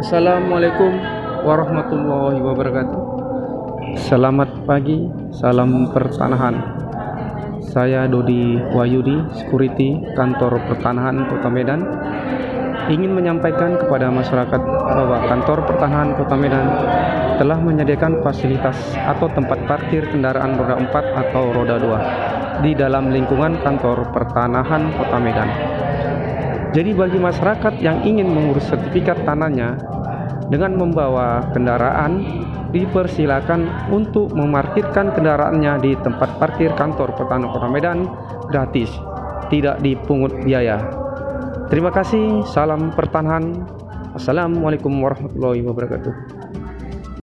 Assalamualaikum warahmatullahi wabarakatuh. Selamat pagi, salam pertanahan. Saya Dodi Wayudi, security kantor pertanahan Kota Medan. Ingin menyampaikan kepada masyarakat bahwa kantor pertanahan Kota Medan telah menyediakan fasilitas atau tempat parkir kendaraan roda 4 atau roda 2 di dalam lingkungan kantor pertanahan Kota Medan. Jadi bagi masyarakat yang ingin mengurus sertifikat tanahnya dengan membawa kendaraan dipersilakan untuk memarkirkan kendaraannya di tempat parkir kantor Pertanahan Kota Medan gratis, tidak dipungut biaya. Terima kasih, salam pertanahan. Assalamualaikum warahmatullahi wabarakatuh.